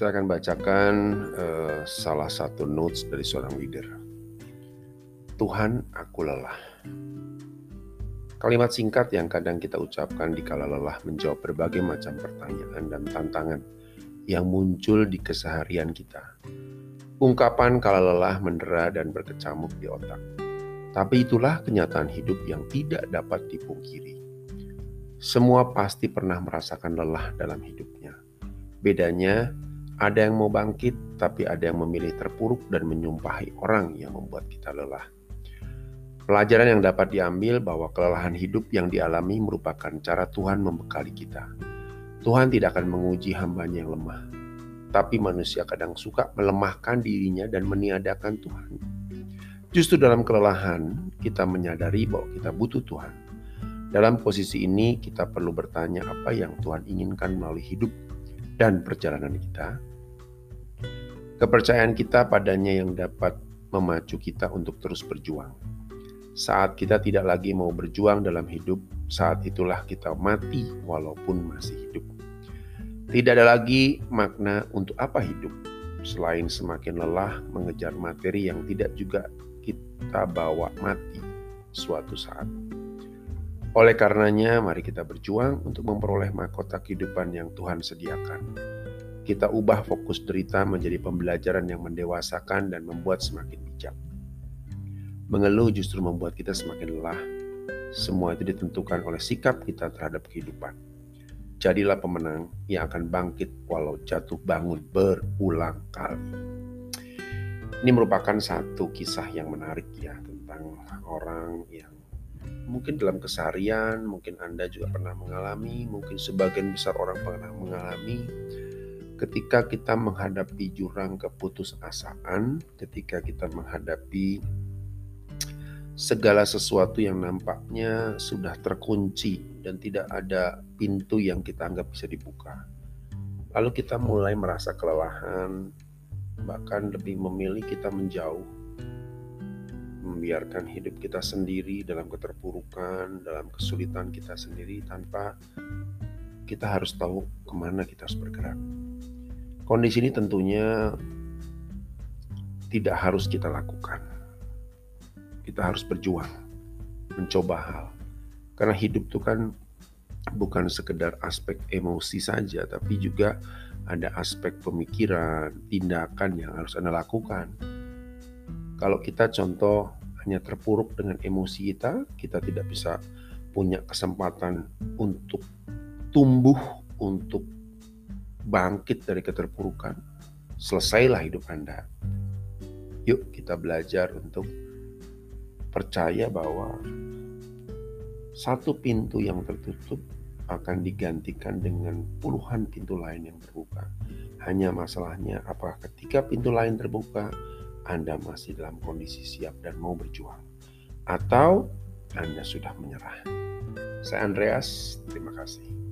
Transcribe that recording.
Saya akan bacakan uh, salah satu notes dari seorang leader. Tuhan, aku lelah. Kalimat singkat yang kadang kita ucapkan di kala lelah menjawab berbagai macam pertanyaan dan tantangan yang muncul di keseharian kita. Ungkapan kala lelah mendera dan berkecamuk di otak. Tapi itulah kenyataan hidup yang tidak dapat dipungkiri. Semua pasti pernah merasakan lelah dalam hidupnya. Bedanya, ada yang mau bangkit, tapi ada yang memilih terpuruk dan menyumpahi orang yang membuat kita lelah. Pelajaran yang dapat diambil bahwa kelelahan hidup yang dialami merupakan cara Tuhan membekali kita. Tuhan tidak akan menguji hambanya yang lemah, tapi manusia kadang suka melemahkan dirinya dan meniadakan Tuhan. Justru dalam kelelahan, kita menyadari bahwa kita butuh Tuhan. Dalam posisi ini, kita perlu bertanya apa yang Tuhan inginkan melalui hidup dan perjalanan kita. Kepercayaan kita padanya yang dapat memacu kita untuk terus berjuang. Saat kita tidak lagi mau berjuang dalam hidup, saat itulah kita mati walaupun masih hidup. Tidak ada lagi makna untuk apa hidup selain semakin lelah mengejar materi yang tidak juga kita bawa mati suatu saat. Oleh karenanya, mari kita berjuang untuk memperoleh mahkota kehidupan yang Tuhan sediakan. Kita ubah fokus derita menjadi pembelajaran yang mendewasakan dan membuat semakin bijak. Mengeluh justru membuat kita semakin lelah. Semua itu ditentukan oleh sikap kita terhadap kehidupan. Jadilah pemenang yang akan bangkit walau jatuh bangun berulang kali. Ini merupakan satu kisah yang menarik ya tentang orang yang mungkin dalam keseharian, mungkin Anda juga pernah mengalami, mungkin sebagian besar orang pernah mengalami ketika kita menghadapi jurang keputusasaan, ketika kita menghadapi segala sesuatu yang nampaknya sudah terkunci dan tidak ada pintu yang kita anggap bisa dibuka. Lalu kita mulai merasa kelelahan, bahkan lebih memilih kita menjauh membiarkan hidup kita sendiri dalam keterpurukan, dalam kesulitan kita sendiri tanpa kita harus tahu ke mana kita harus bergerak. Kondisi ini tentunya tidak harus kita lakukan. Kita harus berjuang, mencoba hal. Karena hidup itu kan bukan sekedar aspek emosi saja, tapi juga ada aspek pemikiran, tindakan yang harus Anda lakukan kalau kita contoh hanya terpuruk dengan emosi kita, kita tidak bisa punya kesempatan untuk tumbuh, untuk bangkit dari keterpurukan. Selesailah hidup Anda. Yuk kita belajar untuk percaya bahwa satu pintu yang tertutup akan digantikan dengan puluhan pintu lain yang terbuka. Hanya masalahnya apakah ketika pintu lain terbuka, anda masih dalam kondisi siap dan mau berjuang, atau Anda sudah menyerah. Saya Andreas, terima kasih.